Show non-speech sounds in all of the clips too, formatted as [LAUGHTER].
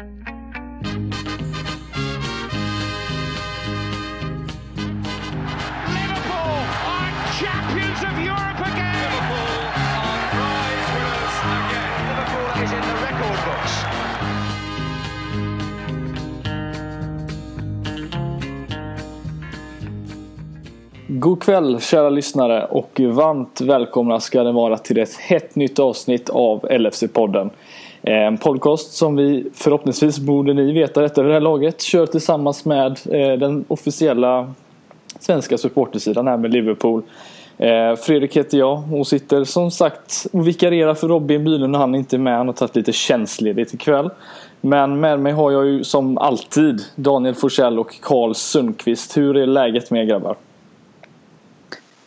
Liverpool are champions of Europe again. Liverpool are prize winners again. Liverpool is in the record books. God kväll kära lyssnare och varmt välkomna ska ni vara till ett hett nytt avsnitt av LFC-podden. Eh, en podcast som vi förhoppningsvis borde ni veta detta vid det här laget kör tillsammans med eh, den officiella svenska supportersidan här med Liverpool. Eh, Fredrik heter jag och sitter som sagt och vikarierar för Robin Bylund när han inte är med. Han har tagit lite tjänstledigt ikväll. Men med mig har jag ju som alltid Daniel Forsell och Karl Sundqvist. Hur är läget med er grabbar?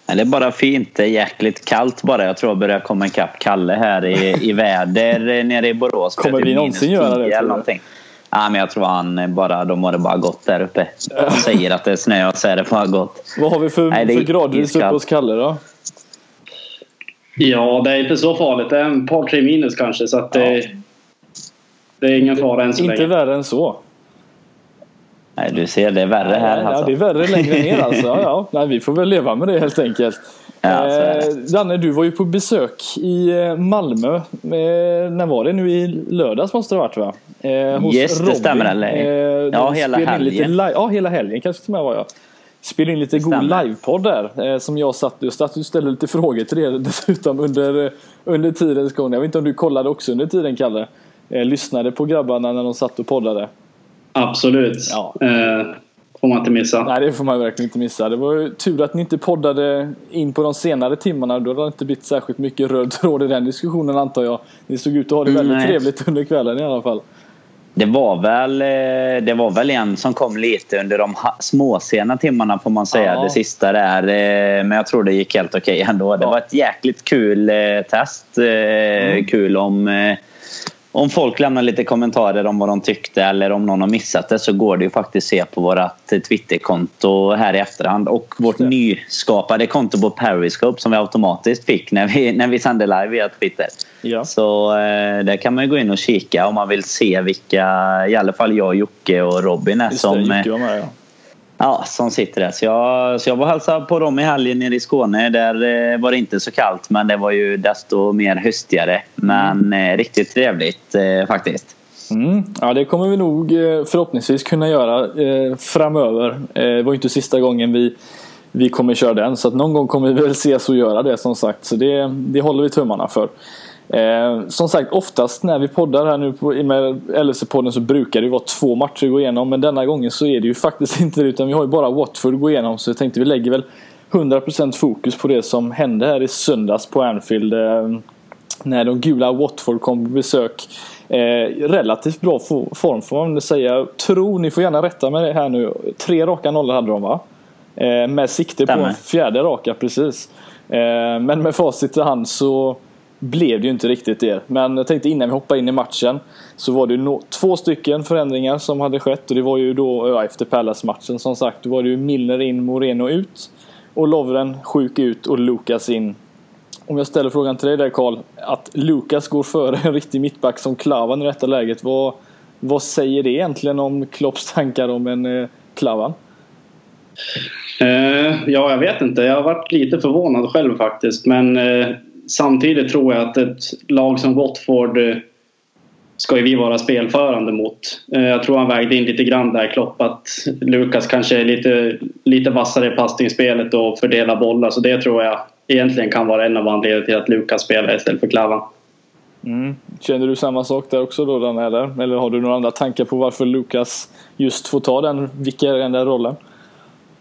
Ja, Det är bara fint. Det är jäkligt kallt bara. Jag tror jag börjar komma ikapp Kalle här i, i [LAUGHS] väder nere i Borås. Kommer vi någonsin göra det, 10 tror Eller någonting. Ja, men jag tror han bara, de har det bara gott där uppe. De säger att det är snö och så är det bara gott. Vad har vi för, Nej, för gradvis uppe hos Kalle då? Ja, det är inte så farligt. Det är en par, tre minus kanske. Så att det, det är ingen fara än så Inte länge. värre än så. Nej, du ser, det är värre här. ja, Alltså. det är värre längre ner alltså. Ja, ja. Nej, vi får väl leva med det helt enkelt. Ja, det. Eh, Danne, du var ju på besök i eh, Malmö. Eh, när var det nu? I lördags måste det ha varit va? Eh, hos Yes, det Robin. stämmer, eller? Eh, Ja, hela helgen. ja, hela helgen kanske till och med var jag. Spelade in lite god stämmer. livepodd där. Eh, som jag satt och satt och ställde lite frågor till er dessutom under, eh, under tidens gång. Jag vet inte om du kollade också under tiden Kalle? Eh, lyssnade på grabbarna när de satt och poddade. Absolut. Ja. Eh, får man inte missa. Nej, det får man verkligen inte missa. Det var ju tur att ni inte poddade in på de senare timmarna. Då hade det inte blivit särskilt mycket röd tråd i den diskussionen antar jag. Ni såg ut att ha det väldigt Nej. trevligt under kvällen i alla fall. Det var, väl, eh, det var väl en som kom lite under de småsena timmarna får man säga. Ja. Det sista där. eh, Men jag tror det gick helt okej ändå. Det Ja. var ett jäkligt kul eh, test. Mm. Kul om, om folk lämnar lite kommentarer om vad de tyckte eller om någon har missat det så går det ju faktiskt se på vårt Twitterkonto här i efterhand och vårt det. nyskapade konto på Periscope som vi automatiskt fick när vi, när vi sände live via Twitter. Ja. Så eh, där kan man ju gå in och kika om man vill se vilka, i alla fall jag, Jocke och Robin är Just som, det, eh, med ja. Ja, som sitter där. Så jag, så jag var hälsade på dem i helgen nere i Skåne. Där eh, var det inte så kallt men det var ju desto mer höstigare. Men eh, riktigt trevligt eh, faktiskt. Mm. Ja, det kommer vi nog eh, förhoppningsvis kunna göra eh, framöver. Det var inte sista gången vi, vi kommer köra den. Så att någon gång kommer vi väl ses och göra det som sagt. Så det, det håller vi tummarna för. Eh, som sagt, oftast när vi poddar här nu på, med LFC-podden så brukar det vara två matcher att gå igenom. Men denna gången så är det ju [LAUGHS] faktiskt inte det. Utan vi har ju bara Watford att gå igenom. Så jag tänkte vi lägger väl 100% fokus på det som hände här i söndags på Anfield. Eh, när de gula Watford kom på besök. Eh, relativt bra fo- form får man väl säga. Tror, ni får gärna rätta mig här nu. Tre raka nollor hade de va? Eh, med sikte på en fjärde raka precis. Eh, men med facit i hand så blev det ju inte riktigt det. Men jag tänkte innan vi hoppar in i matchen så var det ju no- två stycken förändringar som hade skett. Och det var ju då ja, efter Palace-matchen som sagt. Då var det ju Milner in, Moreno ut. Och Lovren sjuk ut och Lukas in. Om jag ställer frågan till dig där Karl. Att Lukas går före en riktig mittback som Klavan i detta läget. Vad, vad säger det egentligen om Klopps tankar om en eh, Klavan? Uh, ja, jag vet inte. Jag har varit lite förvånad själv faktiskt. Men uh samtidigt tror jag att ett lag som Watford eh, ska ju vi vara spelförande mot. Eh, jag tror han vägde in lite grann där Klopp att Lukas kanske är lite, lite vassare i passningsspelet och fördelar bollar. Så det tror jag egentligen kan vara en av anledningarna till att Lukas spelar istället för Klavan. Mm. Känner du samma sak där också då Dan, eller? Eller har du några andra tankar på varför Lukas just får ta den vikarierande rollen?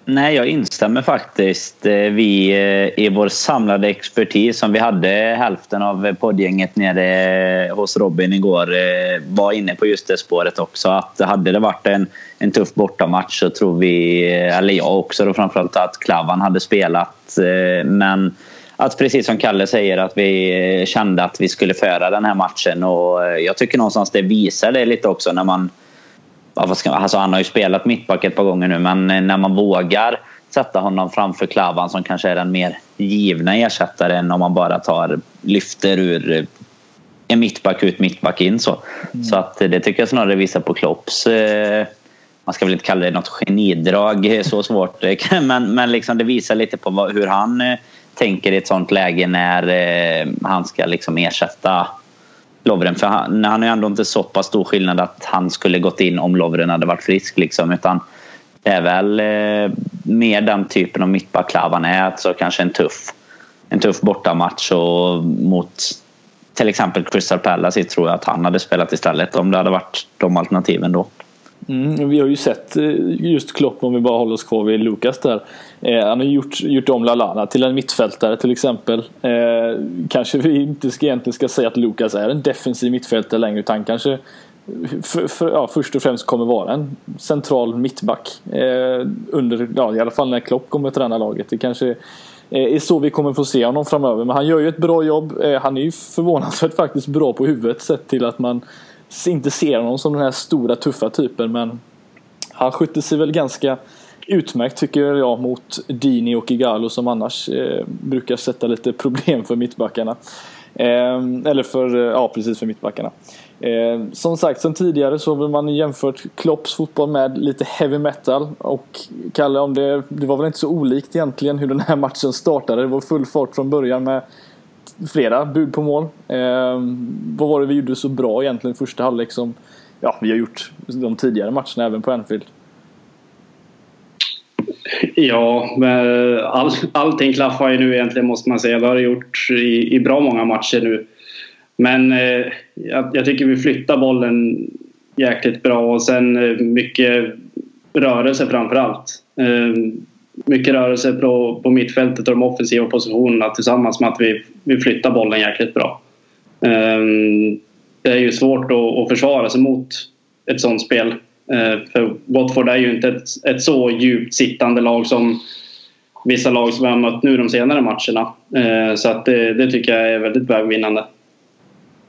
Nej, jag instämmer faktiskt. Eh, vi eh, i vår samlade expertis som vi hade hälften av poddgänget nere eh, hos Robin igår var inne på just det spåret också. Att hade det varit en, en tuff bortamatch så tror vi, eller jag också då framförallt, att Klavan hade spelat. Men att precis som Kalle säger att vi kände att vi skulle föra den här matchen och jag tycker någonstans det visar det lite också när man ja, vad ska, man- alltså han har ju spelat mittback ett par gånger nu men eh, när man vågar sätta honom framför Klavan som kanske är den mer givna ersättaren om man bara tar lyfter ur eh, en mittback ut, mittback in. Så, mm. så att det tycker jag snarare visar på Klopps eh, man ska väl inte kalla det något genidrag, så svårt. [LAUGHS] Men, men liksom det visar lite på hur han eh, tänker i ett sånt läge när eh, han ska liksom ersätta Lovren. För han, han är ju ändå inte så pass stor skillnad att han skulle gått in om Lovren hade varit frisk. Liksom, utan det är väl eh, mer den typen av mittbackklav han är. Alltså kanske en tuff, en tuff bortamatch och mot till exempel Crystal Palace tror jag att han hade spelat istället om det hade varit de alternativen då. Mm, vi har ju sett eh, just Klopp om vi bara håller oss kvar vid Lukas där. Eh, han har gjort, gjort om Lalana till en mittfältare till exempel. Eh, kanske vi inte ska, egentligen ska säga att Lukas är en defensiv mittfältare längre utan kanske för, för, ja, först och främst kommer vara en central mittback. Eh, under, ja, I alla fall när Klopp kommer att träna laget. Det kanske eh, är så vi kommer få se honom framöver. Men han gör ju ett bra jobb. Eh, han är ju förvånansvärt faktiskt bra på huvudet sett till att man inte ser honom som den här stora tuffa typen men han skötte sig väl ganska utmärkt tycker jag mot Dini och Igalo som annars eh, brukar sätta lite problem för mittbackarna. Eh, eller för, eh, ja precis för mittbackarna. Eh, som sagt, sen tidigare så har man jämfört Klopps fotboll med lite heavy metal. Och Kalle, om det, det var väl inte så olikt egentligen hur den här matchen startade. Det var full fart från början med flera bud på mål. Eh, vad var det vi gjorde så bra egentligen första halvlek som ja, vi har gjort de tidigare matcherna även på Anfield? Ja, men all, allting klaffar ju nu egentligen måste man säga. Det har det gjort i, i bra många matcher nu. Men eh, jag, jag, tycker vi flyttar bollen jäkligt bra och sen eh, mycket rörelse framför allt. Eh, mycket rörelse på, på mittfältet och de offensiva positionerna tillsammans med att vi, vi flyttar bollen jäkligt bra. Eh, det är ju svårt att, att försvara sig mot ett sånt spel. Eh, för Watford är ju inte ett, ett, så djupt sittande lag som vissa lag som vi har mött nu de senare matcherna. Eh, så att det, det, tycker jag är väldigt vägvinnande.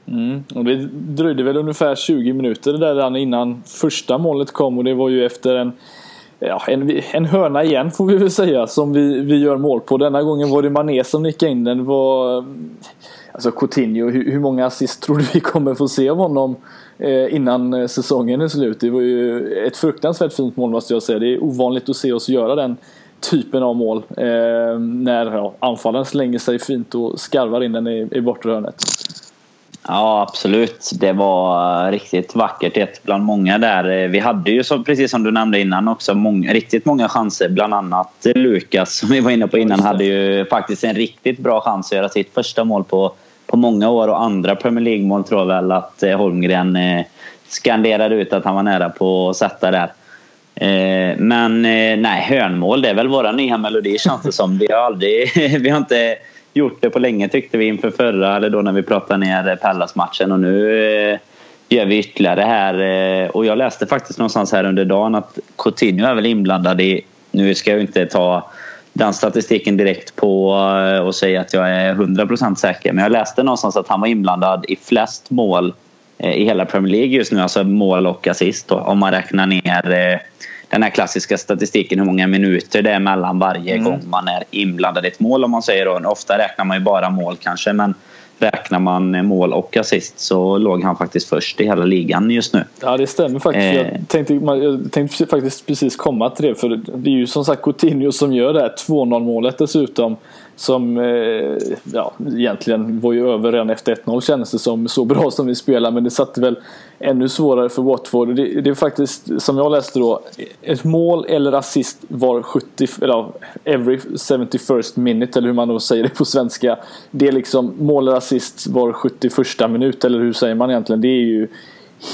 Mm. Och det dröjde väl ungefär 20 minuter där innan första målet kom och det var ju efter en ja, en, en hörna igen får vi väl säga som vi, vi gör mål på. Denna gången var det Mané som nickade in den. Det var, mm, alltså Coutinho, hur, hur många assist tror du vi kommer få se av honom innan eh, säsongen är slut? Det var ju ett fruktansvärt fint mål måste jag säga. Det är ovanligt att se oss göra den typen av mål. Eh, när ja, anfallaren slänger sig fint och skarvar in den i, i bortre hörnet. Ja, absolut. Det var riktigt vackert. Ett bland många där. Vi hade ju, så, precis som du nämnde innan, också många, riktigt många chanser. Bland annat Lukas, som vi var inne på innan, hade ju faktiskt en riktigt bra chans att göra sitt första mål på, på många år. Och andra Premier League-mål tror jag väl att eh, Holmgren eh, skanderade ut att han var nära på att sätta där. Eh, men nej, hörnmål, det är väl våra nya melodi känns det som. Vi har aldrig... [LAUGHS] vi har inte gjort det på länge tyckte vi inför förra, eller då när vi pratade ner Pallas-matchen och nu gör vi ytterligare här. Och jag läste faktiskt någonstans här under dagen att Coutinho är väl inblandad i, nu ska jag inte ta den statistiken direkt på eh, och säga att jag är 100% säker. Men jag läste någonstans att han var inblandad i flest mål i hela Premier League just nu. Alltså mål och assist då, om man räknar ner den här klassiska statistiken hur många minuter det är mellan varje mm. gång man är inblandad i ett mål om man säger då. Ofta räknar man ju bara mål kanske men räknar man mål och assist så låg han faktiskt först i hela ligan just nu. Ja det stämmer faktiskt. Eh. Jag, tänkte, jag tänkte faktiskt precis komma till det för det är ju som sagt Coutinho som gör det här 2-0 målet dessutom. Som eh, ja, egentligen var ju över redan efter 1-0 kändes det som. Så bra som vi spelar men det satte väl ännu svårare för Watford. Det, det är faktiskt som jag läste då. Ett mål eller assist var 70, eller every 71st minute eller hur man då säger det på svenska. Det är liksom mål eller assist var 71 minut eller hur säger man egentligen? Det är ju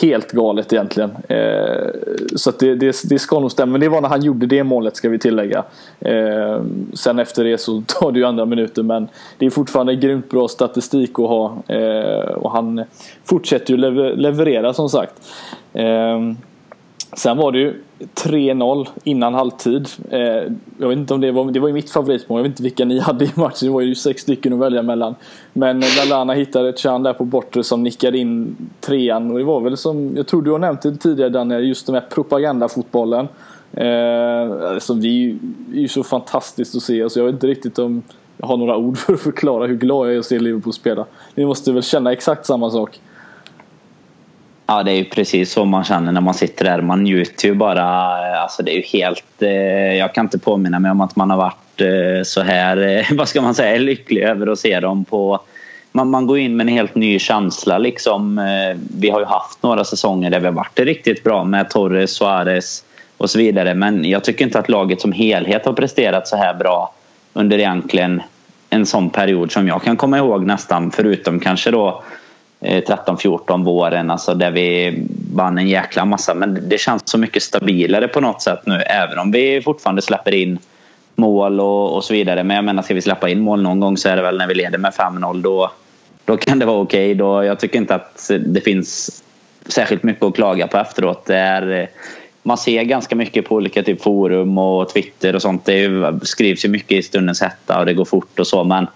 helt galet egentligen. Eh, så det, det, det, ska nog stämma. Men det var när han gjorde det målet ska vi tillägga. Eh, sen efter det så [LAUGHS] tar det ju andra minuter men det är fortfarande grymt bra statistik att ha. Eh, och han fortsätter ju lever, leverera som sagt. Eh, sen var det ju 3-0 innan halvtid. Eh, jag vet inte om det var, det var ju mitt favoritmål. Jag vet inte vilka ni [LAUGHS] hade i matchen. Det var ju sex stycken att välja mellan. Men eh, Lallana hittade ett chan där på bortre som nickade in trean. Och det var väl som, jag tror du har nämnt det tidigare Daniel, just den här propagandafotbollen. Eh, alltså det är ju, så fantastiskt att se. Alltså jag vet inte riktigt om jag har några ord [LAUGHS] för att förklara hur glad jag är att se Liverpool spela. Ni måste väl känna exakt samma sak? Ja, det är ju precis så man känner när man sitter där. Man njuter ju bara. Eh, alltså det är ju helt... Eh, jag kan inte påminna mig om att man har varit eh, så här, [LAUGHS] vad ska man säga, lycklig över att se dem på... Man, man går in med en helt ny känsla liksom. Vi har ju haft några säsonger där vi har varit riktigt bra med Torres, Suarez och så vidare. Men jag tycker inte att laget som helhet har presterat så här bra under egentligen en sån period som jag kan komma ihåg nästan. Förutom kanske då Eh, 13-14 våren alltså där vi vann en jäkla massa. Men det känns så mycket stabilare på något sätt nu även om vi fortfarande släpper in mål och, och så vidare. Men jag menar ska vi släppa in mål någon gång så är det väl när vi leder med 5-0 då, då kan det vara okej. Okay. jag tycker inte att det finns särskilt mycket att klaga på efteråt. Det är, eh, man ser ganska mycket på olika typ forum och Twitter och sånt. Det skrivs ju mycket i stundens hetta och det går fort och så men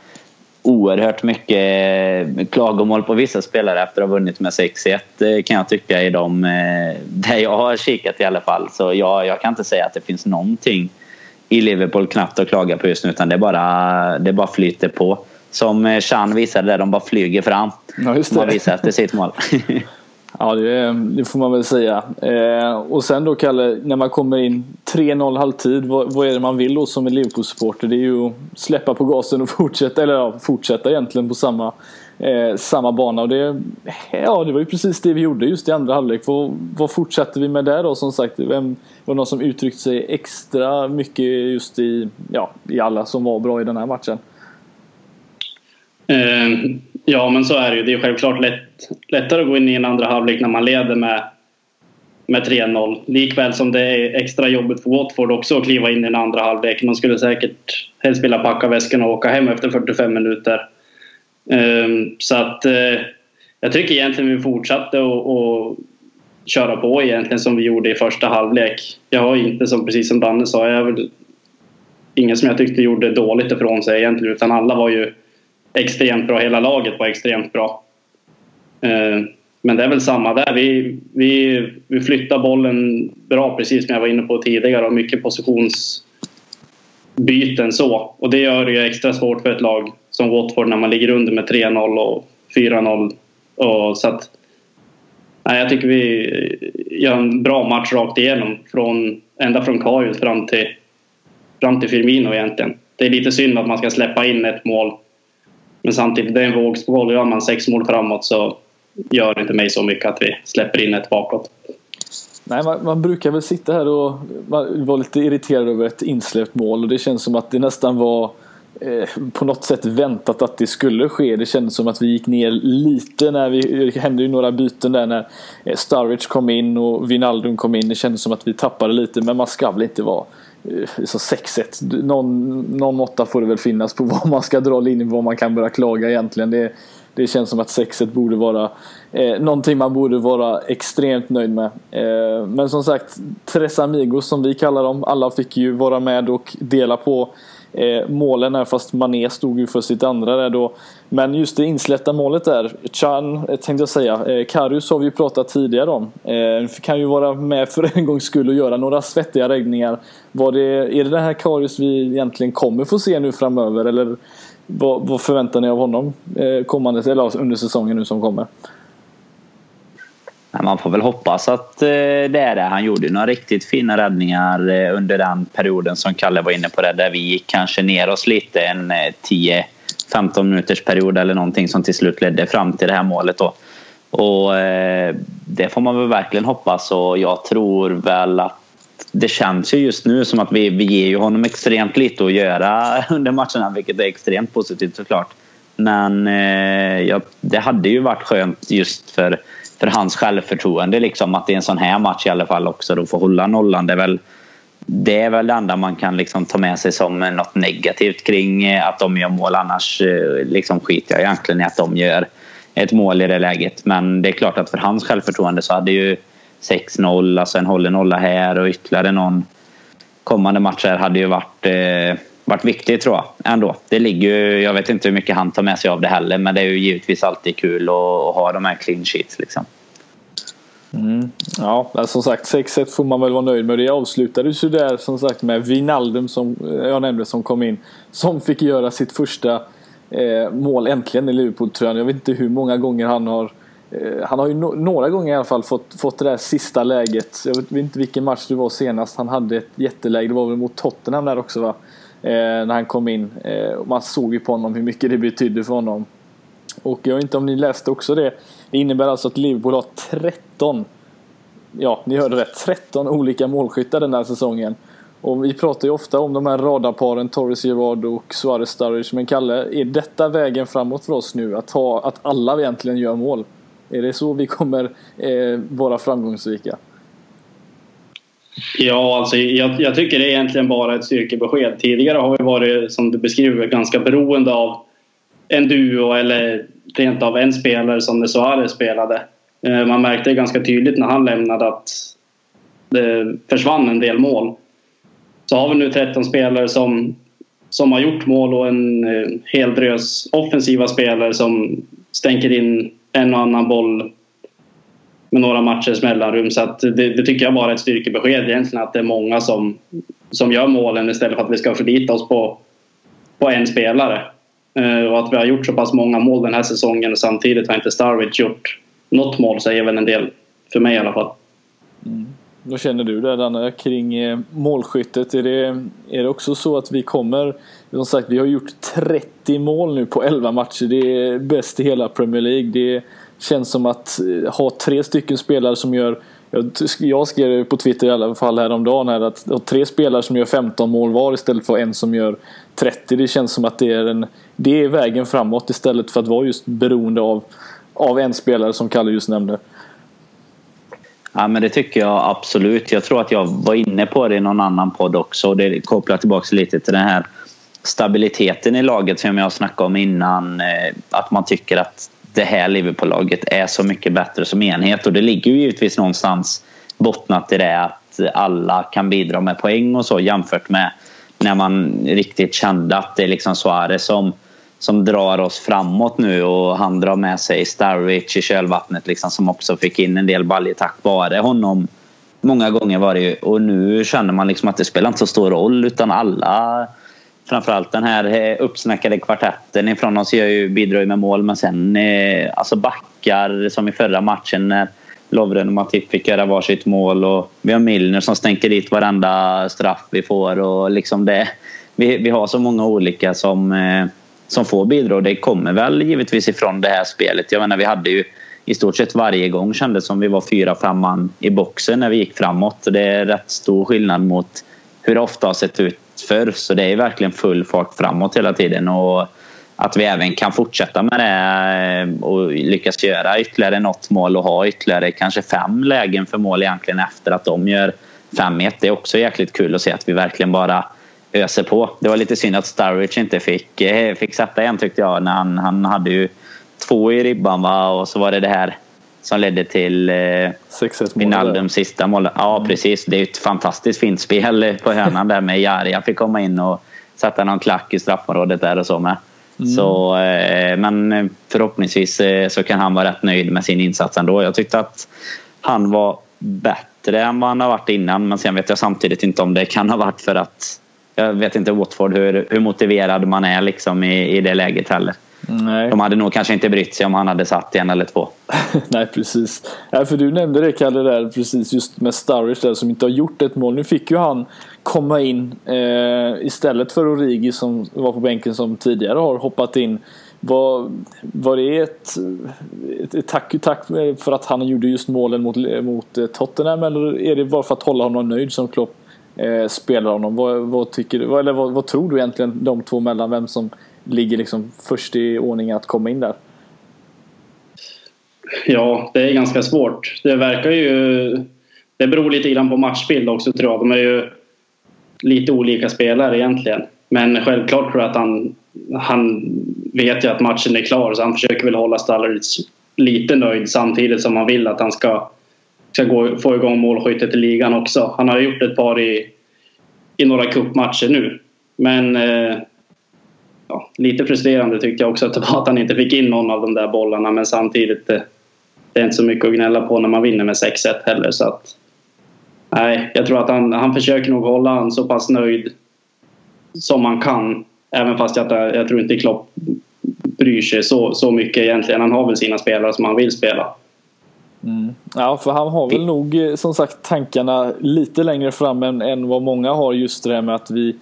oerhört mycket klagomål på vissa spelare efter att ha vunnit med 6-1 eh, kan jag tycka i de eh, där jag har kikat i alla fall. Så jag, jag kan inte säga att det finns någonting i Liverpool knappt att klaga på just nu utan det bara, det bara flyter på. Som eh, Chan visade där, de bara flyger fram. Ja, just det. Man visar efter sitt mål. [LAUGHS] [LAUGHS] Ja, det, det, får man väl säga. Eh, och sen då Kalle, när man kommer in 3-0 halvtid, vad, vad, är det man vill då som en Liverpool-supporter? Det är ju att släppa på gasen och [LAUGHS] fortsätta, eller ja, fortsätta egentligen på samma, eh, samma bana. Och det, eh, ja, det var ju precis det vi gjorde just i andra halvlek. Vad, vad fortsätter vi med där då som sagt? Vem, var det någon som uttryckte sig extra mycket just i, ja, i alla som var bra i den här matchen? Uh, ja, men så är det ju. Det är självklart lätt, lättare att gå in i en andra halvlek när man leder med, med 3-0. Likväl som det är extra jobbigt för Watford också att kliva in i en andra halvlek. Man skulle säkert helst vilja packa väskorna och åka hem efter 45 minuter. Ehm, så att uh, jag tycker egentligen vi fortsatte att köra på egentligen som vi gjorde i första halvlek. Jag har inte, som, precis som Danne sa, jag är väl ingen som jag tyckte gjorde dåligt ifrån sig egentligen utan alla var ju extremt bra. Hela laget var extremt bra. Eh, men det är väl samma där. Vi, vi, vi flyttar bollen bra precis som jag var inne på tidigare och mycket positionsbyten så. Och det gör det ju extra svårt för ett lag som Watford när man ligger under med 3-0 och 4-0. Och så att, nej, jag tycker vi gör en bra match rakt igenom. Från, ända från Karius fram till, fram till Firmino egentligen. Det är lite synd att man ska släppa in ett mål men samtidigt, det är en vågskål. Gör man sex mål framåt så gör det inte mig så mycket att vi släpper in ett bakåt. Nej, man, man, brukar väl sitta här och vara lite irriterad över ett insläppt mål och det känns som att det nästan var eh, på något sätt väntat att det skulle ske. Det kändes som att vi gick ner lite när vi, det hände ju några byten där när eh, Sturridge kom in och Wijnaldum kom in. Det kändes som att vi tappade lite men man ska väl inte vara Eh, så 6-1. Någon, någon måtta får det väl finnas på [LAUGHS] vad man ska dra linjen, vad man kan börja klaga egentligen. Det, det känns som att 6-1 borde vara eh, någonting man borde vara extremt nöjd med. Eh, men som sagt, Tres Amigos som vi kallar dem, alla fick ju vara med och dela på eh, målen här fast Mané stod ju för sitt andra där då. Men just det insläppta målet där, Chan eh, tänkte jag säga, eh, Karius har vi ju pratat tidigare om. Eh, kan ju vara med för en gångs skull och göra några svettiga räddningar. Var det, är det den här Karius vi egentligen kommer få se nu framöver eller vad, vad förväntar ni av honom eh, kommande, eller under säsongen nu som kommer? Man får väl hoppas att eh, det är det. Han gjorde några riktigt fina räddningar eh, under den perioden som Kalle var inne på det, där vi gick kanske ner oss lite en eh, 10 15 minuters period eller någonting som till slut ledde fram till det här målet då. Och det får man väl verkligen hoppas och jag tror väl att det känns ju just nu som att vi, vi ger ju honom extremt lite att göra [LAUGHS] under matcherna vilket är extremt positivt såklart. Men eh, ja, det hade ju varit skönt just för, för hans självförtroende liksom att i en sån här match i alla fall också då få hålla nollan. Det är väl det är väl det enda man kan liksom ta med sig som något negativt kring eh, att de gör mål. Annars eh, liksom skiter jag egentligen i att de gör ett mål i det läget. Men det är klart att för hans självförtroende så hade ju 6-0, alltså en håller nolla här och ytterligare någon kommande match här hade ju varit, eh, varit viktigt tror jag. Ändå. Det ligger ju, jag vet inte hur mycket han tar med sig av det heller men det är ju givetvis alltid kul att, att ha de här clean sheets liksom. Mm. Ja, som sagt 6-1 får man väl vara nöjd med. Det avslutades ju där som sagt med Vinaldum som eh, jag nämnde som kom in. Som fick göra sitt första eh, mål äntligen i Liverpool-tröjan. Jag vet inte hur många gånger han har eh, han har ju no några gånger i alla fall fått, fått det där sista läget. Jag vet inte vilken match det var senast. Han hade ett jätteläge. Det var väl mot Tottenham där också va? Eh, när han kom in. Eh, man såg ju på honom hur mycket det betydde för honom. Och jag vet inte om ni läste också det. Det innebär alltså att Liverpool har 13 Ja, ni hörde rätt. 13 olika målskyttar den här säsongen. Och vi pratar ju ofta om de här radarparen Torres Gerard och Suarez Sturridge. Men Kalle, är detta vägen framåt för oss nu? Att, ha, att alla egentligen gör mål? Är det så vi kommer eh, vara framgångsrika? Ja, alltså jag, jag, tycker det är egentligen bara ett styrkebesked. Tidigare har vi varit, som du beskriver, ganska beroende av en duo eller rent av en spelare som det Suarez spelade. Eh, man märkte ganska tydligt när han lämnade att det försvann en del mål. Så har vi nu 13 spelare som, som har gjort mål och en eh, hel drös offensiva spelare som stänker in en och annan boll med några matchers mellanrum. Så att det, det, tycker jag bara är ett styrkebesked egentligen att det är många som, som gör målen istället för att vi ska förlita oss på, på en spelare. Eh, och att vi har gjort så pass många mål den här säsongen och samtidigt har inte Starwich gjort något mål säger väl en del för mig i alla fall. Mm. Vad känner du där Danne kring eh, målskyttet? Är det, är det också så att vi kommer, som sagt vi har gjort 30 mål nu på 11 matcher. Det är bäst i hela Premier League. Det känns som att eh, ha tre stycken spelare som gör jag skrev på Twitter i alla fall häromdagen här att ha tre spelare som gör 15 mål var istället för en som gör 30. Det känns som att det är, en, det är vägen framåt istället för att vara just beroende av av en spelare som Kalle just nämnde. Ja, men det tycker jag absolut. Jag tror att jag var inne på det i någon annan podd också. Det kopplar tillbaka lite till den här stabiliteten i laget som jag snackade om innan. Eh, att man tycker att det här Liverpool-laget är så mycket bättre som enhet. Och det ligger ju givetvis någonstans bottnat i det att alla kan bidra med poäng och så jämfört med när man riktigt kände att det är liksom Suarez som som drar oss framåt nu och han drar med sig Starwich i kölvattnet liksom, som också fick in en del baljor tack vare honom. Många gånger var det ju, och nu känner man liksom att det spelar inte så stor roll utan alla framförallt den här eh, uppsnackade kvartetten ifrån oss gör ju, bidrar ju med mål men sen eh, alltså backar som i förra matchen när Lovren och Matip fick göra varsitt mål och vi har Milner som stänker dit varenda straff vi får och liksom det vi, vi har så många olika som eh, som får bidrag. Det kommer väl givetvis ifrån det här spelet. Jag menar, vi hade ju i stort sett varje gång kändes som vi var fyra, fem man i boxen när vi gick framåt. Det är rätt stor skillnad mot hur det ofta har sett ut förr. Så det är verkligen full fart framåt hela tiden. Och att vi även kan fortsätta med det eh, och lyckas göra ytterligare något mål och ha ytterligare kanske fem lägen för mål egentligen efter att de gör 5-1. Det är också jäkligt kul att se att vi verkligen bara öser på. Det var lite synd att Sturridge inte fick, eh, fick sätta en tyckte jag. När han, han hade ju två i ribban va? och så var det det här som ledde till eh, Wijnaldums sista mål. Ja mm. precis, det är ett fantastiskt fint spel på hörnan där med Jari. Jag fick komma in och sätta någon klack i straffområdet där och så med. Mm. Så, eh, men förhoppningsvis eh, så kan han vara rätt nöjd med sin insats ändå. Jag tyckte att han var bättre än vad han har varit innan men sen vet jag samtidigt inte om det kan ha varit för att jag vet inte Watford hur, hur motiverad man är liksom i, i det läget heller. Nej. De hade nog kanske inte brytt sig om han hade satt en eller två. [LAUGHS] Nej precis. Ja, för du nämnde det Kalle där precis just med Sturridge där som inte har gjort ett mål. Nu fick ju han komma in eh, istället för Origi som var på bänken som tidigare har hoppat in. Var, var det ett, ett, ett tack, tack för att han gjorde just målen mot, mot Tottenham eller är det bara för att hålla honom nöjd som Klopp eh, spelar honom. Vad, vad, tycker du, eller vad, vad, tror du egentligen de två mellan? Vem som ligger liksom först i ordning att komma in där? Ja, det är ganska svårt. Det verkar ju... Det beror lite grann på matchbild också tror jag. De är ju lite olika spelare egentligen. Men självklart tror jag att han, han vet ju att matchen är klar så han försöker väl hålla Stalleritz lite nöjd samtidigt som han vill att han ska ska gå, få igång målskyttet i ligan också. Han har gjort ett par i, i några cupmatcher nu. Men eh, ja, lite frustrerande tyckte jag också att det var att han inte fick in någon av de där bollarna men samtidigt eh, det är inte så mycket att gnälla på när man vinner med 6-1 heller. Så att, nej, jag tror att han, han försöker nog hålla han så pass nöjd som man kan. Även fast jag, jag tror inte Klopp bryr sig så, så mycket egentligen. Han har väl sina spelare som han vill spela. Mm. Ja, för han har väl nog eh, som sagt tankarna lite längre fram än, än vad många har just det här med att vi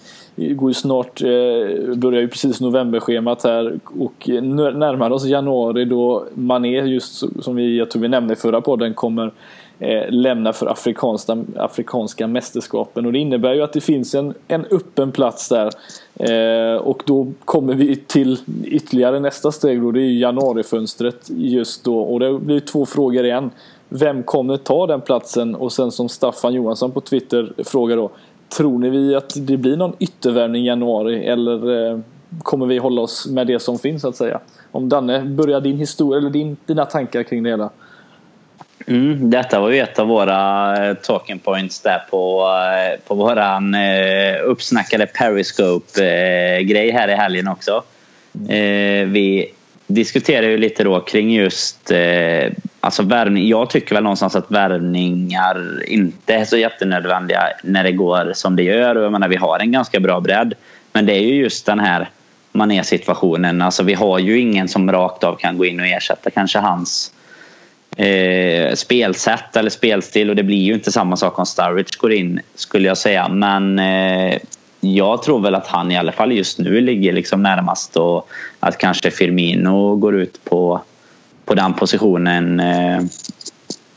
går ju snart, eh, börjar ju precis novemberschemat här och eh, närmar oss januari då Mané just som vi, jag tror vi nämnde i förra podden kommer eh, lämna för afrikanska, afrikanska mästerskapen. Och det innebär ju att det finns en, en öppen plats där. Eh, och då kommer vi till ytterligare nästa steg då. Det är ju januarifönstret just då. Och det blir två frågor igen. Vem kommer ta den platsen? Och sen som Staffan Johansson på Twitter frågar då. Tror ni vi att det blir någon yttervärvning i januari eller eh, kommer vi hålla oss med det som finns så att säga? Om Danne, börjar din historia eller din, dina tankar kring det hela? Mm, detta var ju ett av våra eh, talking points där på, eh, på våran uppsnackade Periscope-grej här i helgen också. Mm. Vi diskuterar ju lite då kring just eh, alltså värvning. Jag tycker väl någonstans att värvningar inte är så jättenödvändiga när det går som det gör. Och jag menar, vi har en ganska bra bredd. Men det är ju just den här Mané-situationen. Alltså, vi har ju ingen som rakt av kan gå in och ersätta kanske hans eh, spelsätt eller spelstil. Och det blir ju inte samma sak om Sturridge går in skulle jag säga. Men eh, jag tror väl att han i alla fall just nu ligger liksom närmast och att kanske Firmino går ut på, på den positionen. Eh,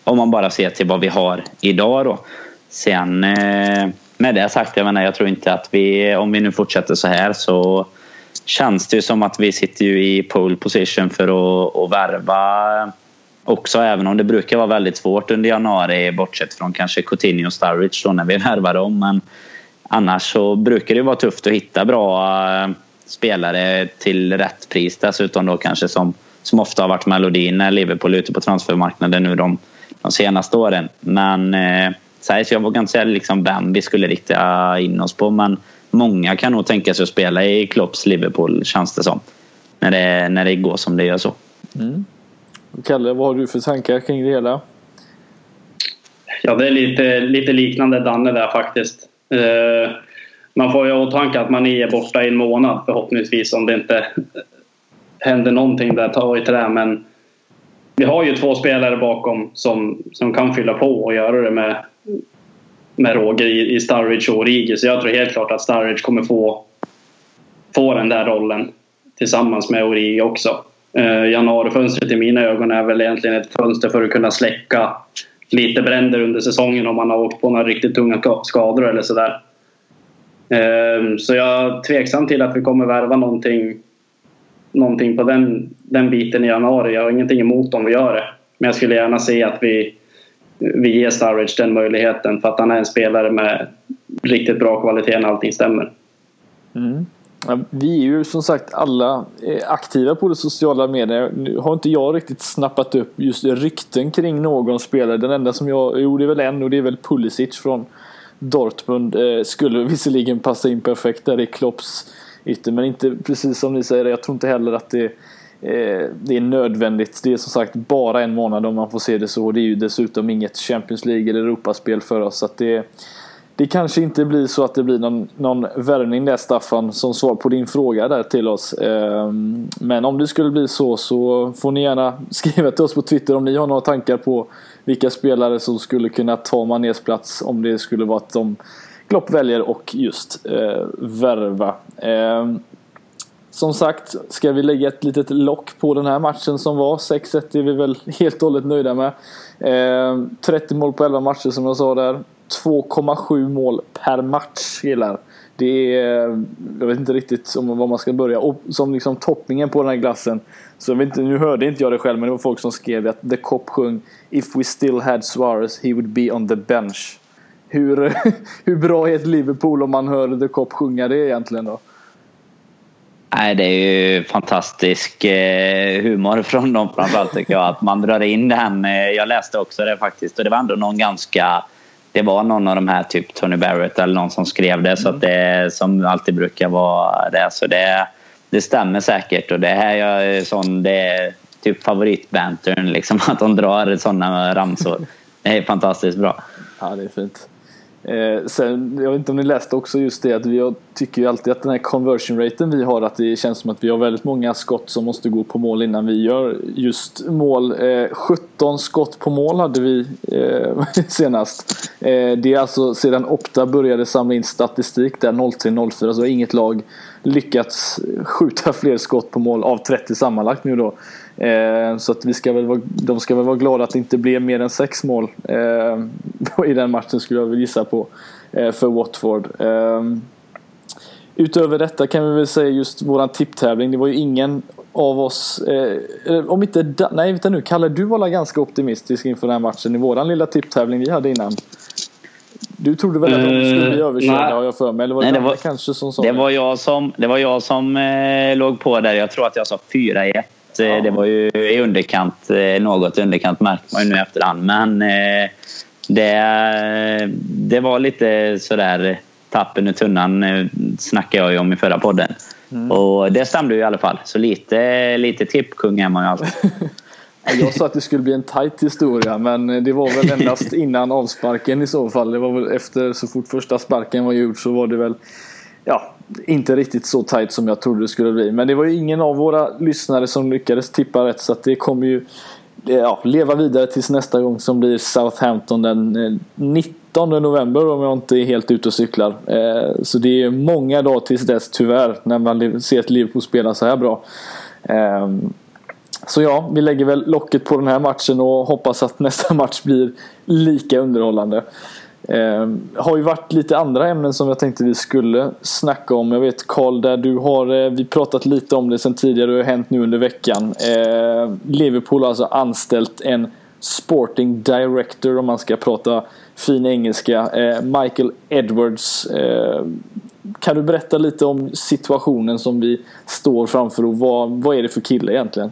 om man bara ser till vad vi har idag då. Sen eh, med det sagt, jag menar jag tror inte att vi, om vi nu fortsätter så här så känns det ju som att vi sitter ju i pole position för att, att värva också även om det brukar vara väldigt svårt under januari bortsett från kanske Coutinho och Sturridge då när vi [LAUGHS] värvar dem. Men annars så brukar det vara tufft att hitta bra eh, spelare till rätt pris dessutom då kanske som, som ofta har varit melodin när Liverpool är ute på transfermarknaden nu de, de senaste åren. Men eh, så jag vågar inte säga liksom vem vi skulle rikta in oss på men många kan nog tänka sig att spela i Klopps Liverpool känns det som. När det, när det går som det gör så. Mm. Kalle, vad har du för tankar kring det hela? Ja, det är lite, lite liknande Danne där faktiskt. Eh, man får ju ha åtanke att man är borta i en månad förhoppningsvis om det inte händer någonting där, ta i trä. Men vi har ju två spelare bakom som, som kan fylla på och göra det med, med råge i, i Sturridge och Origi. Så jag tror helt klart att Sturridge kommer få, få den där rollen tillsammans med Origi också. Eh, januarifönstret i mina ögon är väl egentligen ett fönster för att kunna släcka lite bränder under säsongen om man har åkt på några riktigt tunga skador eller sådär. Ehm, så jag är tveksam till att vi kommer värva någonting, någonting på den, den biten i januari. Jag har ingenting emot om vi gör det. Men jag skulle gärna se att vi, vi ger Sturridge den möjligheten för att han är en spelare med riktigt bra kvalitet när allting stämmer. Mm. Vi är ju som sagt alla eh, aktiva på de sociala medierna. Nu har inte jag riktigt snappat upp just rykten kring någon spelare. Den enda som jag, jo det är väl en och det är väl Pulisic från Dortmund. Eh, skulle visserligen passa in perfekt där i Klopps ytter men inte precis som ni säger. Jag tror inte heller att det, eh, det är nödvändigt. Det är som sagt bara en månad om man får se det så. Det är ju dessutom inget Champions League eller Europaspel för oss. Så att det det kanske inte blir så att det blir någon, någon värvning där Staffan som svar på din fråga där till oss. Ehm, men om det skulle bli så så får ni gärna [LAUGHS] skriva till oss på Twitter om ni har några tankar på vilka spelare som skulle kunna ta Manés plats om det skulle vara att de Klopp väljer och just eh, värva. Eh, som sagt, ska vi lägga ett litet lock på den här matchen som var. 6-1 är vi väl [LAUGHS] helt och hållet nöjda med. Eh, 30 mål på 11 matcher som jag sa där. 2,7 mål per match gillar. Det är, jag vet inte riktigt om var man ska börja. Och som liksom toppningen på den här glassen. Så jag vet inte, nu hörde inte jag det själv men det var folk som skrev att The Cop sjöng If we still had Suarez he would be on the bench. Hur, [LAUGHS] hur bra är ett Liverpool om man hör The Cop sjunga det egentligen då? Nej, det är ju fantastisk eh, humor från dem framförallt tycker jag. Att man drar in den. Eh, jag läste också det faktiskt och det var ändå någon ganska det var någon av de här, typ Tony Barrett eller någon som skrev det, så att det som alltid brukar vara det. Så det, det stämmer säkert och det här är sån, det är typ favoritbantern. Liksom, [LAUGHS] att de drar sådana ramsor. Det är fantastiskt bra. Ja, det är fint. Eh, sen, jag vet inte om ni läste också just det att vi tycker ju alltid att den här conversion raten vi har att det känns som att vi har väldigt många skott som måste gå på mål innan vi gör just mål. Eh, 17 skott på mål hade vi eh, [LAUGHS] senast. Eh, det är alltså sedan Opta började samla in statistik där 03-04 så har inget lag lyckats skjuta fler skott på mål av 30 sammanlagt nu då. Eh, så att vi ska väl vara, de ska väl vara glada att det inte blev mer än sex mål eh, [LAUGHS] i den matchen skulle jag väl gissa på eh, för Watford. Eh, utöver detta kan vi väl säga just våran tipptävling. Det var ju ingen av oss, eh, om inte, nej vänta nu, Kalle du var ganska optimistisk inför den här matchen i våran lilla tipptävling vi hade innan. Du trodde väl att de skulle bli överkörda har jag för mig? Eller var det, nej, det var, kanske som sa det? Var jag som, det var jag som eh, låg på där. Jag tror att jag sa 4-1. Eh, ja. Det var ju i underkant, eh, något underkant märker man ju nu efterhand. Men eh, det, det var lite sådär tappen ur tunnan snackade jag ju om i förra podden. Mm. Och det stämde ju i alla fall. Så lite, lite tippkung är man ju alltid. [LAUGHS] Jag sa att det skulle bli en tight historia men det var väl endast [LAUGHS] innan avsparken i så fall. Det var väl efter så fort första sparken var gjord så var det väl ja, inte riktigt så tight som jag trodde det skulle bli. Men det var ju ingen av våra lyssnare som lyckades tippa rätt så att det kommer ju ja, leva vidare tills nästa gång som blir Southampton den eh, 19 november om jag inte är helt ute och cyklar. Eh, så det är många dagar tills dess tyvärr när man ser ett Liverpool spela så här bra. Ehm, så ja, vi lägger väl locket på den här matchen och hoppas att [LAUGHS] nästa match blir lika underhållande. Eh, har ju varit lite andra ämnen som jag tänkte vi skulle snacka om. Jag vet Karl, där du har eh, vi pratat lite om det sen tidigare och det har hänt nu under veckan. Eh, Liverpool har alltså anställt en Sporting Director om man ska prata fin engelska. Eh, Michael Edwards. Eh, kan du berätta lite om situationen som vi står framför och vad, vad är det för kille egentligen?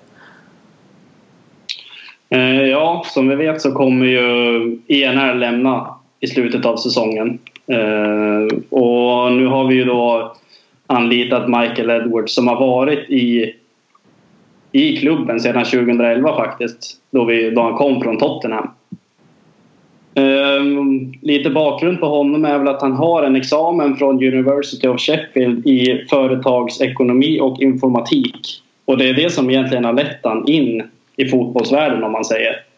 Eh, ja, som vi vet så kommer ju ENR lämna i slutet av säsongen. Eh, och nu har vi ju då anlitat Michael Edwards som har varit i, i klubben sedan 2011 faktiskt. Då, vi, då han kom från Tottenham. Um, lite bakgrund på honom är väl att han har en examen från University of Sheffield i företagsekonomi och informatik. Och det är det som egentligen har lett han in i fotbollsvärlden om man säger.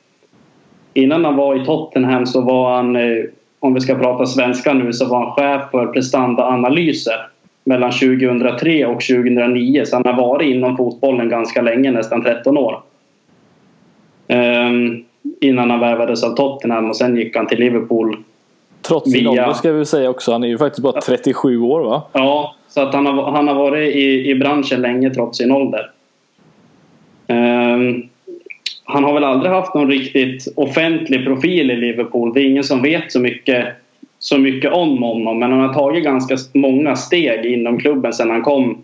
Innan han var i Tottenham så var han, eh, om vi ska prata svenska nu, så var han chef för prestandaanalyser mellan 2003 och 2009. Så han har varit inom fotbollen ganska länge, nästan 13 år. Um, innan han värvades av Tottenham och sen gick han till Liverpool. Trots sin ålder ska vi säga också. Han är ju faktiskt bara 37 år va? Ja, så att han har, han har varit i, i branschen länge trots sin ålder. Um, han har väl aldrig haft någon riktigt offentlig profil i Liverpool. Det är ingen som vet så mycket, så mycket om honom. Men han har tagit ganska många steg inom klubben sedan han kom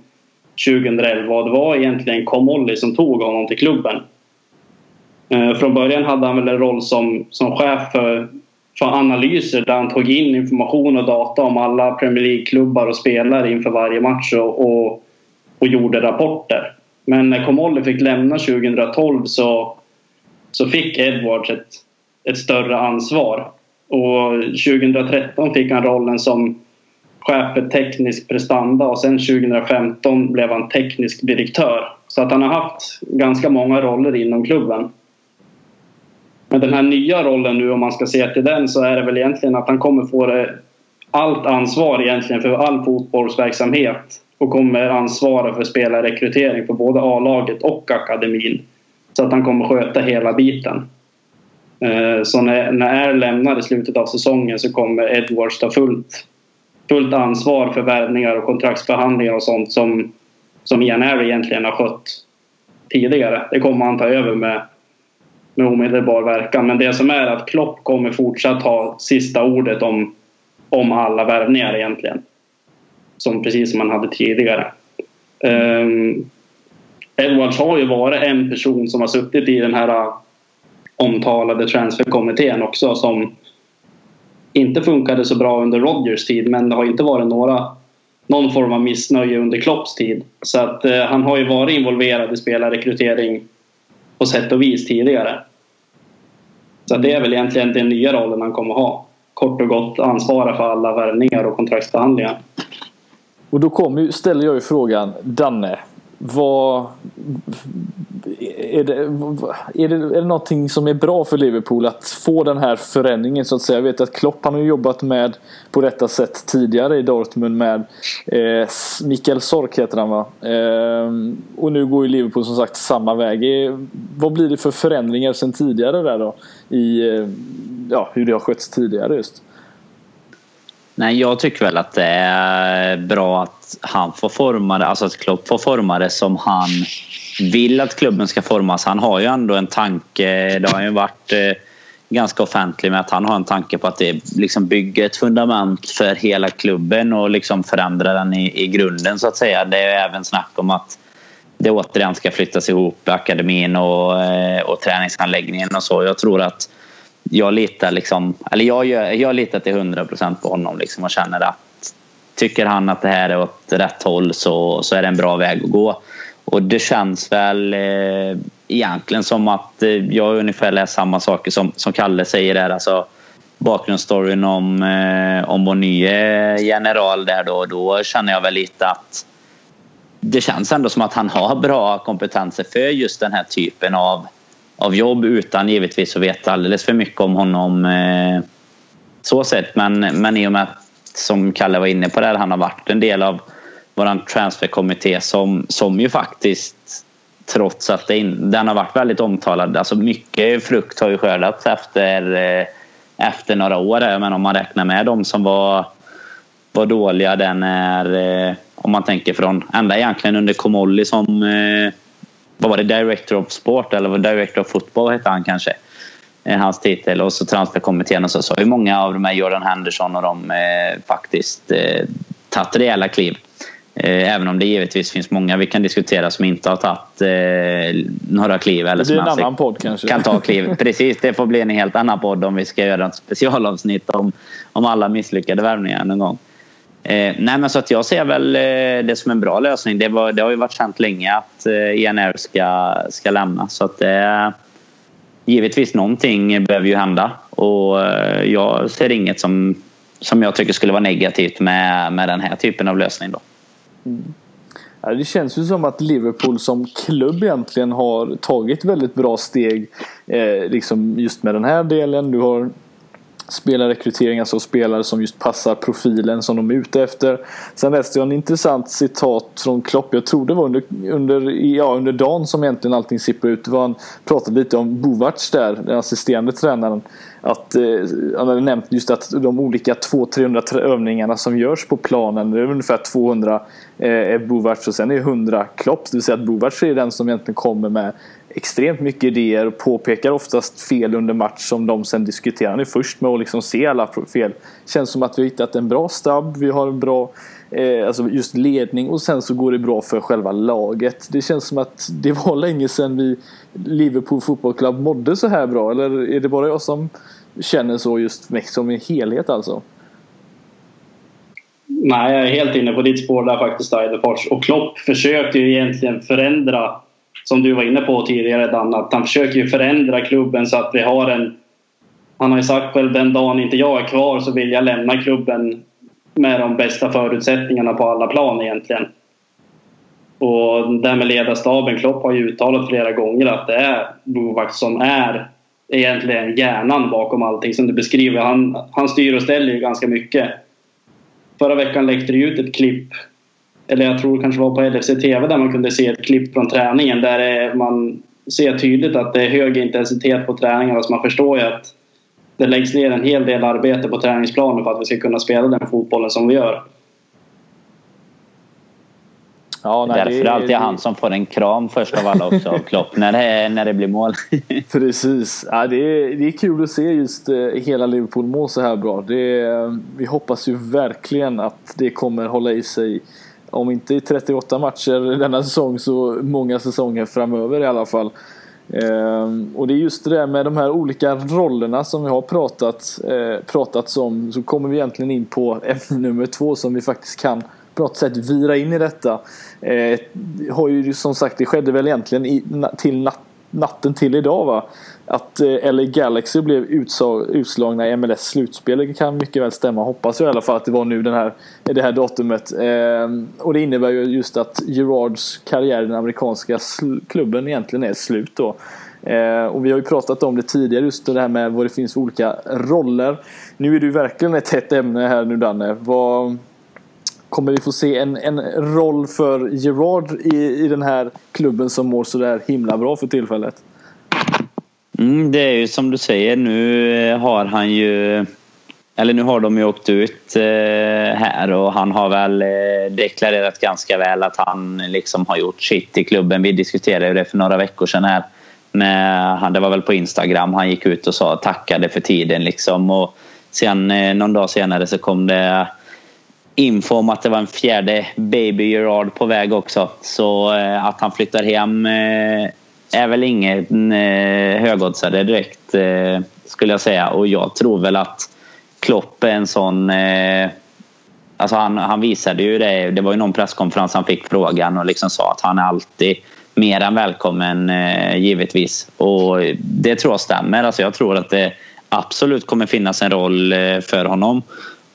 2011. Och det var egentligen Comolli som tog honom till klubben. Eh, från början hade han väl en roll som, som chef för, för analyser där han tog in information och data om alla Premier League-klubbar och spelare inför varje match och, och, och gjorde rapporter. Men när Comolli fick lämna 2012 så så fick Edwards ett, ett större ansvar. Och 2013 fick han rollen som chef för teknisk prestanda och sen 2015 blev han teknisk direktör. Så att han har haft ganska många roller inom klubben. Men den här nya rollen nu om man ska se till den så är det väl egentligen att han kommer få allt ansvar egentligen för all fotbollsverksamhet och kommer ansvara för spelarrekrytering på både A-laget och akademin. Så att han kommer sköta hela biten. Eh, så när, när R lämnar i slutet av säsongen så kommer Edwards ta fullt, fullt ansvar för värvningar och kontraktsförhandlingar och sånt som, som Ian Air egentligen har skött tidigare. Det kommer han ta över med, med omedelbar verkan. Men det som är att Klopp kommer fortsatt ha sista ordet om, om alla värvningar egentligen. Som precis som han hade tidigare. Um, Edwards har ju varit en person som har suttit i den här äh, omtalade transferkommittén också som inte funkade så bra under Rodgers tid men det har inte varit några någon form av missnöje under Klopps tid. Så att eh, han har ju varit involverad i spelarrekrytering på sätt och vis tidigare. Så det är väl egentligen den nya rollen han kommer ha. Kort och gott ansvara för alla värvningar och kontraktsbehandlingar. Och då kommer, ställer jag ju frågan, Danne. Vad, är, det, är, det, är det någonting som är bra för Liverpool att få den här förändringen så att säga? Jag vet att Klopp han har jobbat med på detta sätt tidigare i Dortmund med eh, Mikael Sork heter han va? Eh, och nu går ju Liverpool som sagt samma väg. Eh, vad blir det för förändringar sen tidigare där då? I eh, ja, hur det har skötts tidigare just? Nej, jag tycker väl att det är bra att han får forma det, alltså att Klopp får forma det som han vill att klubben ska formas. Han har ju ändå en tanke, det har ju varit eh, ganska offentlig med att han har en tanke på att det liksom bygger ett fundament för hela klubben och liksom förändra den i, i grunden så att säga. Det är även snack om att det återigen ska flyttas ihop, akademin och, eh, och träningsanläggningen och så. Jag tror att jag litar liksom, eller jag, jag litar till 100 procent på honom liksom och känner att tycker han att det här är åt rätt håll så, så är det en bra väg att gå. Och det känns väl eh, egentligen som att eh, jag ungefär läst samma saker som, som Kalle säger där. Alltså, bakgrundsstoryn om, eh, om vår nya general där då. Då känner jag väl lite att det känns ändå som att han har bra kompetenser för just den här typen av av jobb utan givetvis att veta alldeles för mycket om honom eh, så sett. Men, men i och med att, som Kalle var inne på, där, han har varit en del av vår transferkommitté som, som ju faktiskt trots att det in, den har varit väldigt omtalad. Alltså mycket frukt har ju skördats efter, eh, efter några år. Men om man räknar med de som var, var dåliga, den är eh, om man tänker från ända egentligen under Komolli som eh, vad var det, Director of Sport eller Director of Football hette han kanske. Eh, hans titel och så transferkommittén och så. Så hur många av de här Jordan Henderson och de eh, faktiskt eh, tagit rejäla kliv. Eh, även om det givetvis finns många vi kan diskutera som inte har tagit eh, några kliv. Eller det blir en annan podd kanske. Kan ta kliv. [LAUGHS] Precis, det får bli en helt annan podd om vi ska göra ett specialavsnitt om, om alla misslyckade värvningar någon gång. Eh, nej men så att jag ser väl eh, det som en bra lösning. Det, var, det har ju varit känt länge att eh, ENR ska, ska lämna. Så att eh, givetvis någonting behöver ju hända. Och eh, jag ser inget som, som jag tycker skulle vara negativt med, med den här typen av lösning. Då. Mm. Ja, det känns ju som att Liverpool som klubb egentligen har tagit väldigt bra steg eh, liksom just med den här delen. Du har spelarrekrytering, alltså spelare som just passar profilen som de är ute efter. Sen läste jag en intressant citat från Klopp, jag tror det var under, under, ja, under dagen som egentligen allting sipprar ut. Han pratade lite om Bovac där, den assisterande tränaren. Att, eh, han hade nämnt just att de olika 200-300 övningarna som görs på planen, det är ungefär 200 eh, är Bovac och sen är 100 Klopp. Det vill säga att Bovac är den som egentligen kommer med extremt mycket idéer och påpekar oftast fel under match som de sen diskuterar. Han är först med att liksom se alla fel. Känns som att vi har hittat en bra stab, vi har en bra eh, alltså just ledning och sen så går det bra för själva laget. Det känns som att det var länge sedan vi Liverpool Football Club mådde så här bra. Eller är det bara jag som känner så just som en helhet alltså? Nej, jag är helt inne på ditt spår där faktiskt, Eidefors. Och Klopp försökte ju egentligen förändra som du var inne på tidigare Dan, att han försöker ju förändra klubben så att vi har en... Han har ju sagt själv den dagen inte jag är kvar så vill jag lämna klubben med de bästa förutsättningarna på alla plan egentligen. Och det här med ledarstaben, Klopp har ju uttalat flera gånger att det är Bovak som är egentligen hjärnan bakom allting som du beskriver. Han, han styr och ställer ju ganska mycket. Förra veckan läckte det ut ett klipp eller jag tror det kanske var på LFC TV där man kunde se ett klipp från träningen där man ser tydligt att det är hög intensitet på träningarna så man förstår ju att det läggs ner en hel del arbete på träningsplanen för att vi ska kunna spela den fotbollen som vi gör. Ja, nej, Därför är det alltid han som får en kram först av alla också av Klopp när det, när det blir mål. [LAUGHS] Precis. Ja, det, är, det är kul att se just eh, hela Liverpool må så här bra. Det, vi hoppas ju verkligen att det kommer hålla i sig om inte i 38 matcher denna säsong så många säsonger framöver i alla fall. Ehm, och det är just det där med de här olika rollerna som vi har pratat, eh, pratat om. Så kommer vi egentligen in på ämne nummer två som vi faktiskt kan på något sätt vira in i detta. Eh, har ju som sagt, det skedde väl egentligen i, till natt natten till idag va? Att eh, LA Galaxy blev utslagna i MLS slutspel. Det kan mycket väl stämma. Hoppas jag i alla fall att det var nu den här, det här datumet. Eh, och det innebär ju just att Gerards karriär i den amerikanska klubben egentligen är slut då. Eh, och vi har ju pratat om det tidigare just det här med vad det finns för olika roller. Nu är du verkligen ett hett ämne här nu Danne. Vad, kommer vi få se en, en roll för Gerard i, i den här klubben som mår sådär himla bra för tillfället? Mm, det är ju som du säger, nu eh, har han ju eller nu har de ju åkt ut eh, här och han har väl eh, deklarerat ganska väl att han liksom har gjort sitt i klubben. Vi diskuterade ju det för några veckor sedan här. Med, det var väl på Instagram han gick ut och sa tackade för tiden liksom. Och sen eh, någon dag senare så kom det info om att det var en fjärde baby Gerard på väg också. Så eh, att han flyttar hem eh, är väl ingen eh, högoddsare direkt eh, skulle jag säga. Och jag tror väl att Klopp är en sån... Eh, alltså han, han visade ju det. Det var ju någon presskonferens han fick frågan och liksom sa att han är alltid mer än välkommen eh, givetvis. Och det tror jag stämmer. Alltså jag tror att det absolut kommer finnas en roll eh, för honom.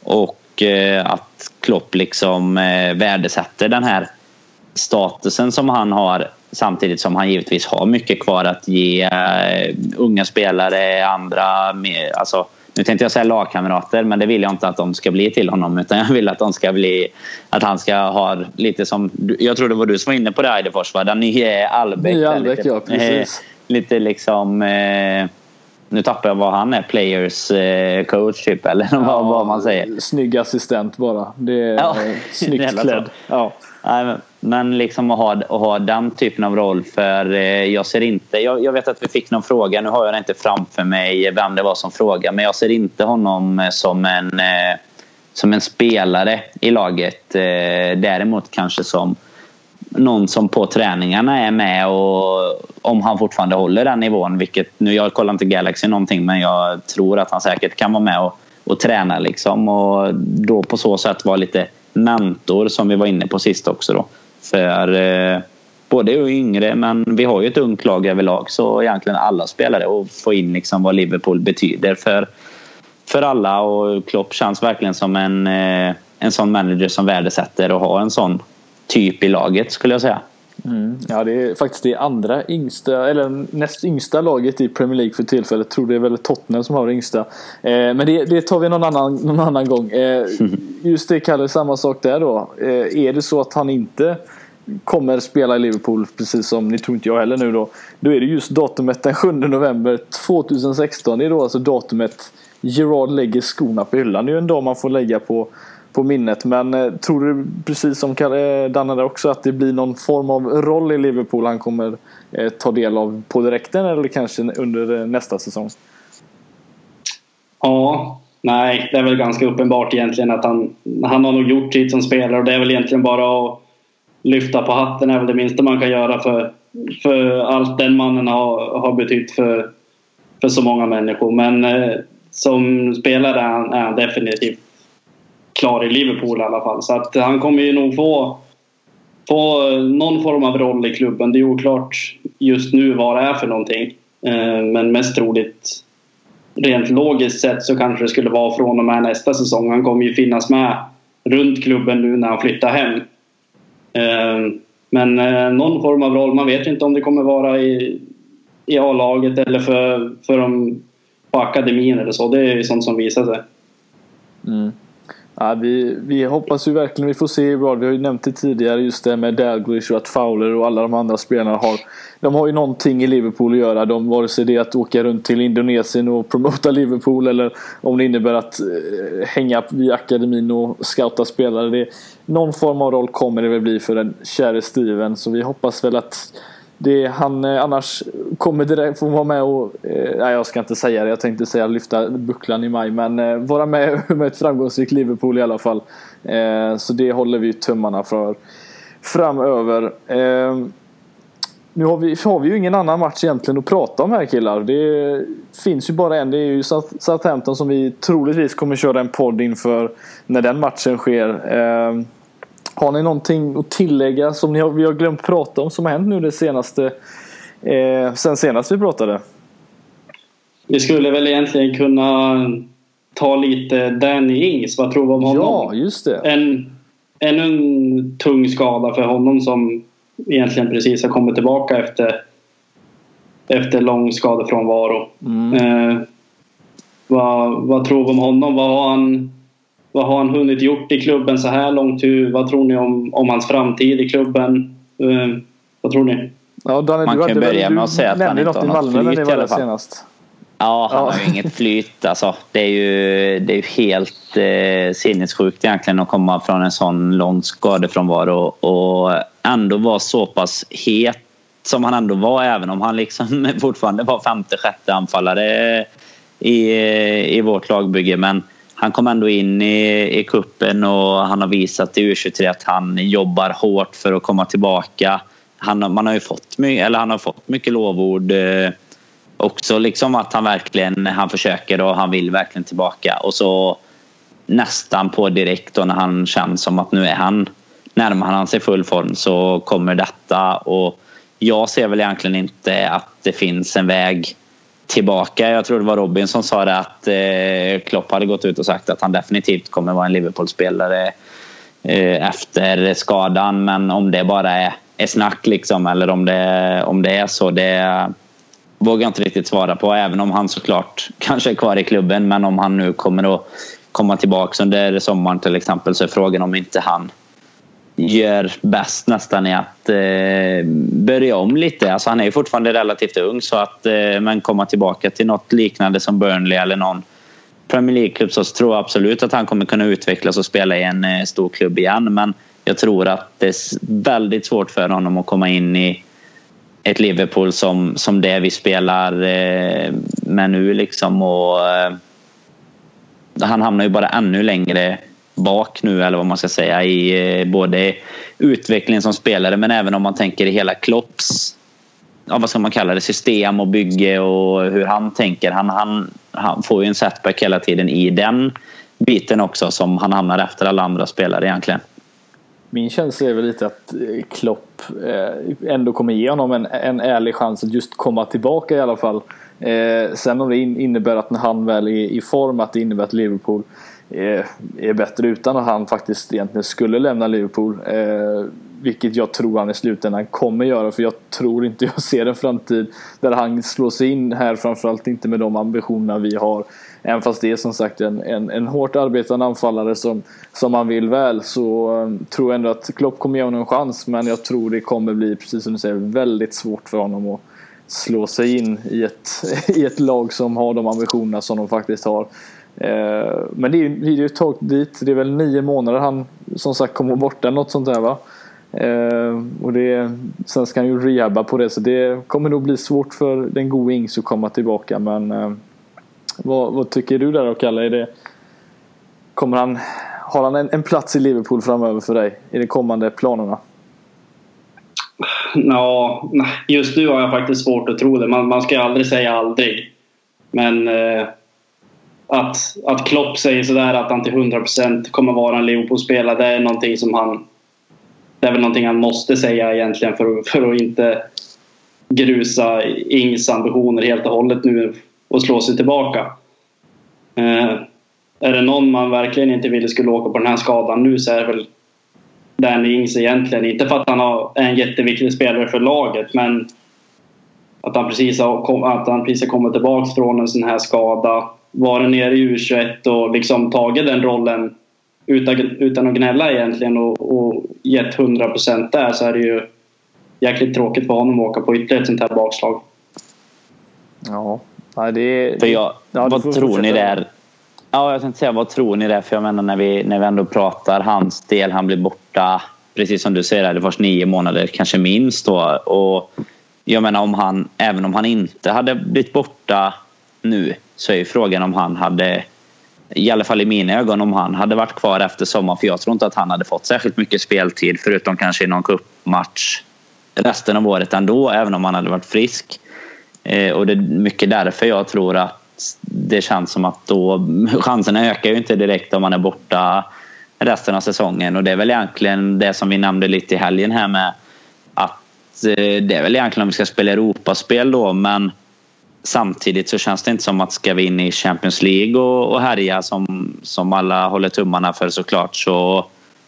Och eh, att Klopp liksom eh, värdesätter den här statusen som han har Samtidigt som han givetvis har mycket kvar att ge uh, unga spelare, andra, med, alltså, nu tänkte jag säga lagkamrater men det vill jag inte att de ska bli till honom utan jag vill att de ska bli att han ska ha lite som jag tror det var du som var inne på det Eidefors va? Den nya Albeck. Nya Albeck lite, ja precis. Eh, [LAUGHS] lite liksom eh, nu tappar jag vad han är, players eh, coach typ eller [LAUGHS] ja, vad, vad, man säger. Snygg assistent bara. Det är ja, [LAUGHS] snyggt klädd. Ja. Nej, men liksom att ha, att ha den typen av roll för eh, jag ser inte... Jag, jag, vet att vi fick någon fråga, nu har jag det inte framför mig vem det var som frågade men jag ser inte honom eh, som en, eh, som en spelare i laget. Däremot kanske som någon som på träningarna är med och om han fortfarande håller den nivån, vilket nu jag kollar inte Galaxy någonting men jag tror att han säkert kan vara med och, och träna liksom och då på så sätt vara lite mentor som vi var inne på sist också då. För eh, både yngre men vi har ju ett ungt lag överlag så egentligen alla spelare och få in liksom vad Liverpool betyder för, för alla och Klopp känns verkligen som en, eh, en sån manager som värdesätter och ha en sån typ i laget skulle jag säga. Mm. Ja, det är faktiskt det andra yngsta, eller näst yngsta laget i Premier League för tillfället. Jag tror det är väl Tottenham som har det yngsta. Eh, men det, det, tar vi någon annan, någon annan gång. Eh, [LAUGHS] just det, Kalle, samma sak där då. Eh, är det så att han inte kommer spela i Liverpool, precis som ni tror inte jag heller nu då. Då är det just datumet den 7 november 2016. Det är då alltså datumet Gerard lägger skorna på hyllan. Det är ju en dag man får lägga på på minnet. Men eh, tror du precis som eh, Danne där också att det blir någon form av roll i Liverpool han kommer eh, ta del av på direkten eller kanske under eh, nästa säsong? Ja, nej, det är väl ganska uppenbart egentligen att han, han har nog gjort sitt som spelare och det är väl egentligen bara att lyfta på hatten är väl det minsta man kan göra för, för allt den mannen har, har betytt för, för så många människor. Men eh, som spelare är han, är han definitivt klar i Liverpool i alla fall. Så att han kommer ju nog få, få någon form av roll i klubben. Det är oklart just nu vad det är för någonting. Eh, men mest troligt rent logiskt sett så kanske det skulle vara från och med nästa säsong. Han kommer ju finnas med runt klubben nu när han flyttar hem. Eh, men eh, någon form av roll. Man vet inte om det kommer vara i, i A-laget eller för, för de på akademin eller så. Det är ju sånt som visar sig. Mm. Ja, vi, vi hoppas ju verkligen vi får se hur bra, Vi har ju nämnt det tidigare just det med Dalglish och att Fowler och alla de andra spelarna har De har ju någonting i Liverpool att göra. De, vare sig det är att åka runt till Indonesien och promota Liverpool eller om det innebär att eh, hänga vid akademin och scouta spelare. Det, någon form av roll kommer det väl bli för den käre Steven. Så vi hoppas väl att det, han eh, annars kommer direkt få vara med och, eh, nej jag ska inte säga det, jag tänkte säga lyfta bucklan i maj men eh, vara med [LAUGHS] med ett framgångsrikt Liverpool i alla fall. Eh, så det håller vi tummarna för framöver. Eh, nu har vi, har vi ju ingen annan match egentligen att prata om här killar. Det finns ju bara en, det är ju Southampton som vi troligtvis kommer köra en podd inför när den matchen sker. Ehm, har ni någonting att tillägga som ni har, vi har glömt prata om som har hänt nu det senaste eh, sen senast vi pratade? Vi skulle väl egentligen kunna ta lite Danny Ings. Vad tror vi om honom? Ja, just det. En, ännu en tung skada för honom som egentligen precis har kommit tillbaka efter, efter lång skadefrånvaro. Mm. Eh, vad, vad tror vi om honom? Vad har han, vad har han hunnit gjort i klubben så här långt? Hur, vad tror ni om, om hans framtid i klubben? Eh, vad tror ni? Ja, Danne, Man du kan hade börja med att säga att du han inte har något när flyt i alla fall. senast. Ja, han Ja. har ju inget flyt. Alltså, det är ju, det är ju helt eh, sinnessjukt egentligen att komma från en sån lång skadefrånvaro och ändå vara så pass het som han ändå var även om han liksom [LAUGHS] fortfarande var femte, sjätte anfallare i, i vårt lagbygge. Men han kom ändå in i, i kuppen och han har visat i U23 att han jobbar hårt för att komma tillbaka. Han, har- man har ju fått, my- eller han har fått mycket lovord eh, också liksom att han verkligen han försöker och han vill verkligen tillbaka och så nästan på direkt då när han känns som att nu är han närmar han sig full form så kommer detta och jag ser väl egentligen inte att det finns en väg tillbaka. Jag tror det var Robin som sa det att eh, Klopp hade gått ut och sagt att han definitivt kommer vara en Liverpool-spelare eh, efter skadan men om det bara är, är snack liksom eller om det, om det är så det vågar jag inte riktigt svara på även om han såklart [LAUGHS] kanske är kvar i klubben men om han nu kommer att komma tillbaka under sommaren till exempel så är frågan om inte han gör bäst nästan i att eh, börja om lite. Alltså han är ju fortfarande relativt ung så att eh, men komma tillbaka till något liknande som Burnley eller någon Premier League-klubb så tror jag absolut att han kommer kunna utvecklas och spela i en eh, stor klubb igen men jag tror att det är väldigt svårt för honom att komma in i ett Liverpool som, som det vi spelar eh, med nu liksom och eh, han hamnar ju bara ännu längre bak nu eller vad man ska säga i eh, både utvecklingen som spelare men även om man tänker i hela Klopps ja, vad ska man kalla det, system och bygge och hur han tänker. Han, han, han får ju en setback hela tiden i den biten också som han hamnar efter alla andra spelare egentligen. Min känsla är väl lite att eh, Klopp eh, ändå kommer ge honom en, en ärlig chans att just komma tillbaka i alla fall. Eh, sen om det innebär att när han väl är i form att det innebär att Liverpool är, är bättre utan att han faktiskt egentligen skulle lämna Liverpool. Eh, vilket jag tror han i slutändan kommer göra för jag tror inte jag ser en framtid där han slår sig in här framförallt inte med de ambitionerna vi har. Även fast det är som sagt en, en, en hårt arbetande anfallare som, som han vill väl så um, tror jag ändå att Klopp kommer ge honom en chans men jag tror det kommer bli, precis som du säger, väldigt svårt för honom att slå sig in i ett, [LAUGHS] i ett lag som har de ambitionerna som de faktiskt har. Eh, men det är ju det är ju ett tag dit. Det är väl nio månader han som sagt kommer borta, något sånt där va? Eh, och det, sen ska han ju rehabba på det så det kommer nog bli svårt för den gode Ings att komma tillbaka men eh, vad, vad tycker du där då Kalle? Är det, kommer han, har han en, en plats i Liverpool framöver för dig i de kommande planerna? Ja, just nu har jag faktiskt svårt att tro det. Man, man ska ju aldrig säga aldrig. Men eh, att, att Klopp säger sådär att han till 100% kommer vara en Liverpool-spelare, det är någonting som han... Det är väl någonting han måste säga egentligen för, att- för att inte grusa Ings ambitioner helt och hållet nu och slå sig tillbaka. Eh, är det någon man verkligen inte ville skulle åka på den här skadan nu så är det väl Danny Ings egentligen. Inte för att han är en jätteviktig spelare för laget men att han precis har, att han precis har kommit tillbaka från en sån här skada. Varit nere i U21 och liksom tagit den rollen utan, utan att gnälla egentligen och, och gett 100% där så är det ju jäkligt tråkigt för honom att åka på ytterligare ett sånt här bakslag. Ja, nej, det är... För jag, Ja, vad får tror ni fortsätta. där? Ja, jag tänkte säga vad tror ni där? För jag menar när vi, när vi ändå pratar hans del, han blir borta precis som du säger, det först nio månader, kanske minst då. Och jag menar om han, även om han inte hade blivit borta nu så är ju frågan om han hade i alla fall i mina ögon om han hade varit kvar efter sommaren för jag tror inte att han hade fått särskilt mycket speltid förutom kanske i någon cupmatch resten av året ändå även om han hade varit frisk. Eh, och det är mycket därför jag tror att det känns som att då chanserna ökar ju inte direkt om man är borta resten av säsongen och det är väl egentligen det som vi nämnde lite i helgen här med att eh, det är väl egentligen om vi ska spela Europaspel då men samtidigt så känns det inte som att ska vi in i Champions League och, och härja som, som alla håller tummarna för såklart så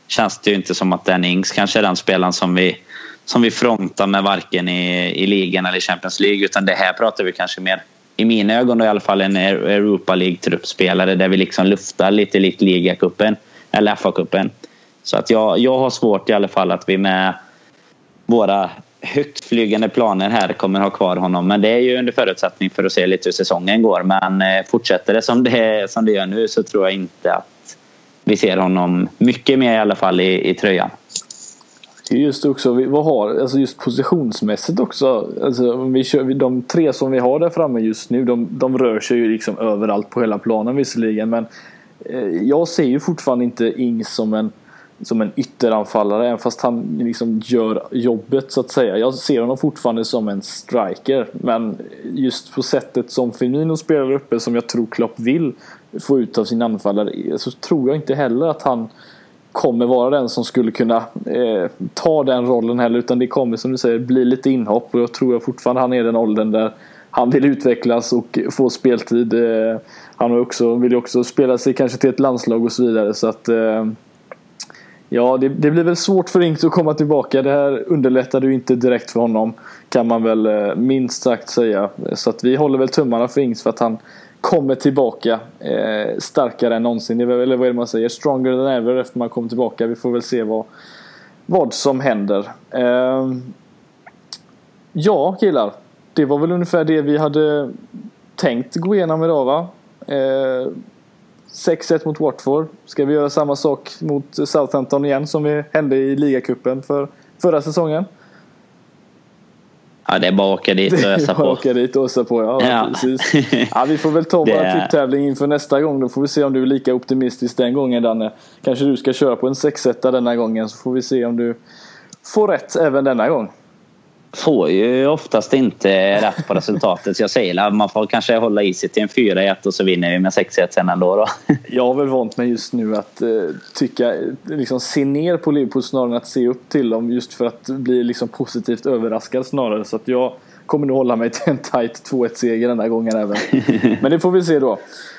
känns det ju inte som att den Ings kanske är den spelaren som vi, som vi frontar med varken i, i ligan eller Champions League utan det här pratar vi kanske mer i mina ögon då i alla fall en Europa League-truppspelare där vi liksom luftar lite likt ligacupen eller FA-cupen. Så att jag, jag har svårt i alla fall att vi med våra högtflygande planer här kommer ha kvar honom. Men det är ju under förutsättning för att se lite hur säsongen går. Men eh, fortsätter det som det, som det gör nu så tror jag inte att vi ser honom mycket mer i alla fall i, i tröjan. Just också, vad har, alltså just positionsmässigt också. Alltså, vi kör, de tre som vi har där framme just nu, de, de rör sig ju liksom överallt på hela planen visserligen. Men eh, jag ser ju fortfarande inte Ings som en som en ytteranfallare även fast han liksom gör jobbet så att säga. Jag ser honom fortfarande som en striker men just på sättet som Firmino spelar uppe som jag tror Klopp vill få ut av sin anfallare så tror jag inte heller att han kommer vara den som skulle kunna eh, ta den rollen heller utan det kommer som du säger bli lite inhopp och jag tror jag fortfarande han är den åldern där han vill utvecklas och få speltid. Eh, han också, vill ju också spela sig kanske till ett landslag och så vidare så att eh, Ja, det, det, blir väl svårt för Ings att komma tillbaka. Det här underlättade ju inte direkt för honom. Kan man väl eh, minst sagt säga. Så att vi håller väl tummarna för Ings för att han kommer tillbaka eh, starkare än någonsin. Eller vad är det man säger? Stronger than ever efter man kommer tillbaka. Vi får väl se vad, vad som händer. Eh, ja, killar. Det var väl ungefär det vi hade tänkt gå igenom idag va? Eh, 6-1 mot Watford. Ska vi göra samma sak mot Southampton igen som vi hände i ligacupen för förra säsongen? Ja, det är bara att åka dit och [LAUGHS] ösa på. åka dit och ösa på, ja. ja. Precis. [LAUGHS] ja vi får väl ta vår det... tipptävling inför nästa gång. Då får vi se om du är lika optimistisk den gången, Danne. Kanske du ska köra på en 6-1 denna gången, så får vi se om du får rätt även denna gång får ju oftast inte rätt på resultatet. Så jag säger att man får kanske hålla i sig till en 4-1 och så vinner vi med 6-1 sen ändå. Då. [LAUGHS] Jag har väl vant mig just nu att uh, tycka, liksom se ner på Liverpool snarare än att se upp till dem just för att bli liksom positivt överraskad snarare. Så att jag kommer nog hålla mig till en tight 2-1 seger den här gången även. [LAUGHS] Men det får vi se då.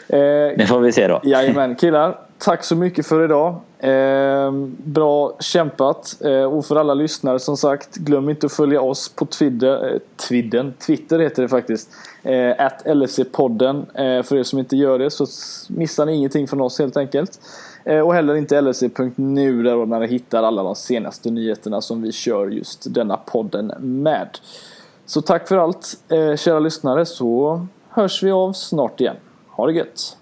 Eh, det får vi se då. Jajamän, killar. Tack så mycket för idag. Eh, bra kämpat. Eh, och för alla lyssnare som sagt, glöm inte att följa oss på Twitter. Eh, Twidden, Twitter heter det faktiskt. Eh, LFC-podden. Eh, för er som inte gör det så missar ni ingenting från oss helt enkelt. Eh, och heller inte LFC.nu där ni hittar alla de senaste nyheterna som vi kör just denna podden med. Så tack för allt eh, kära lyssnare så hörs vi av snart igen. Ha det gött!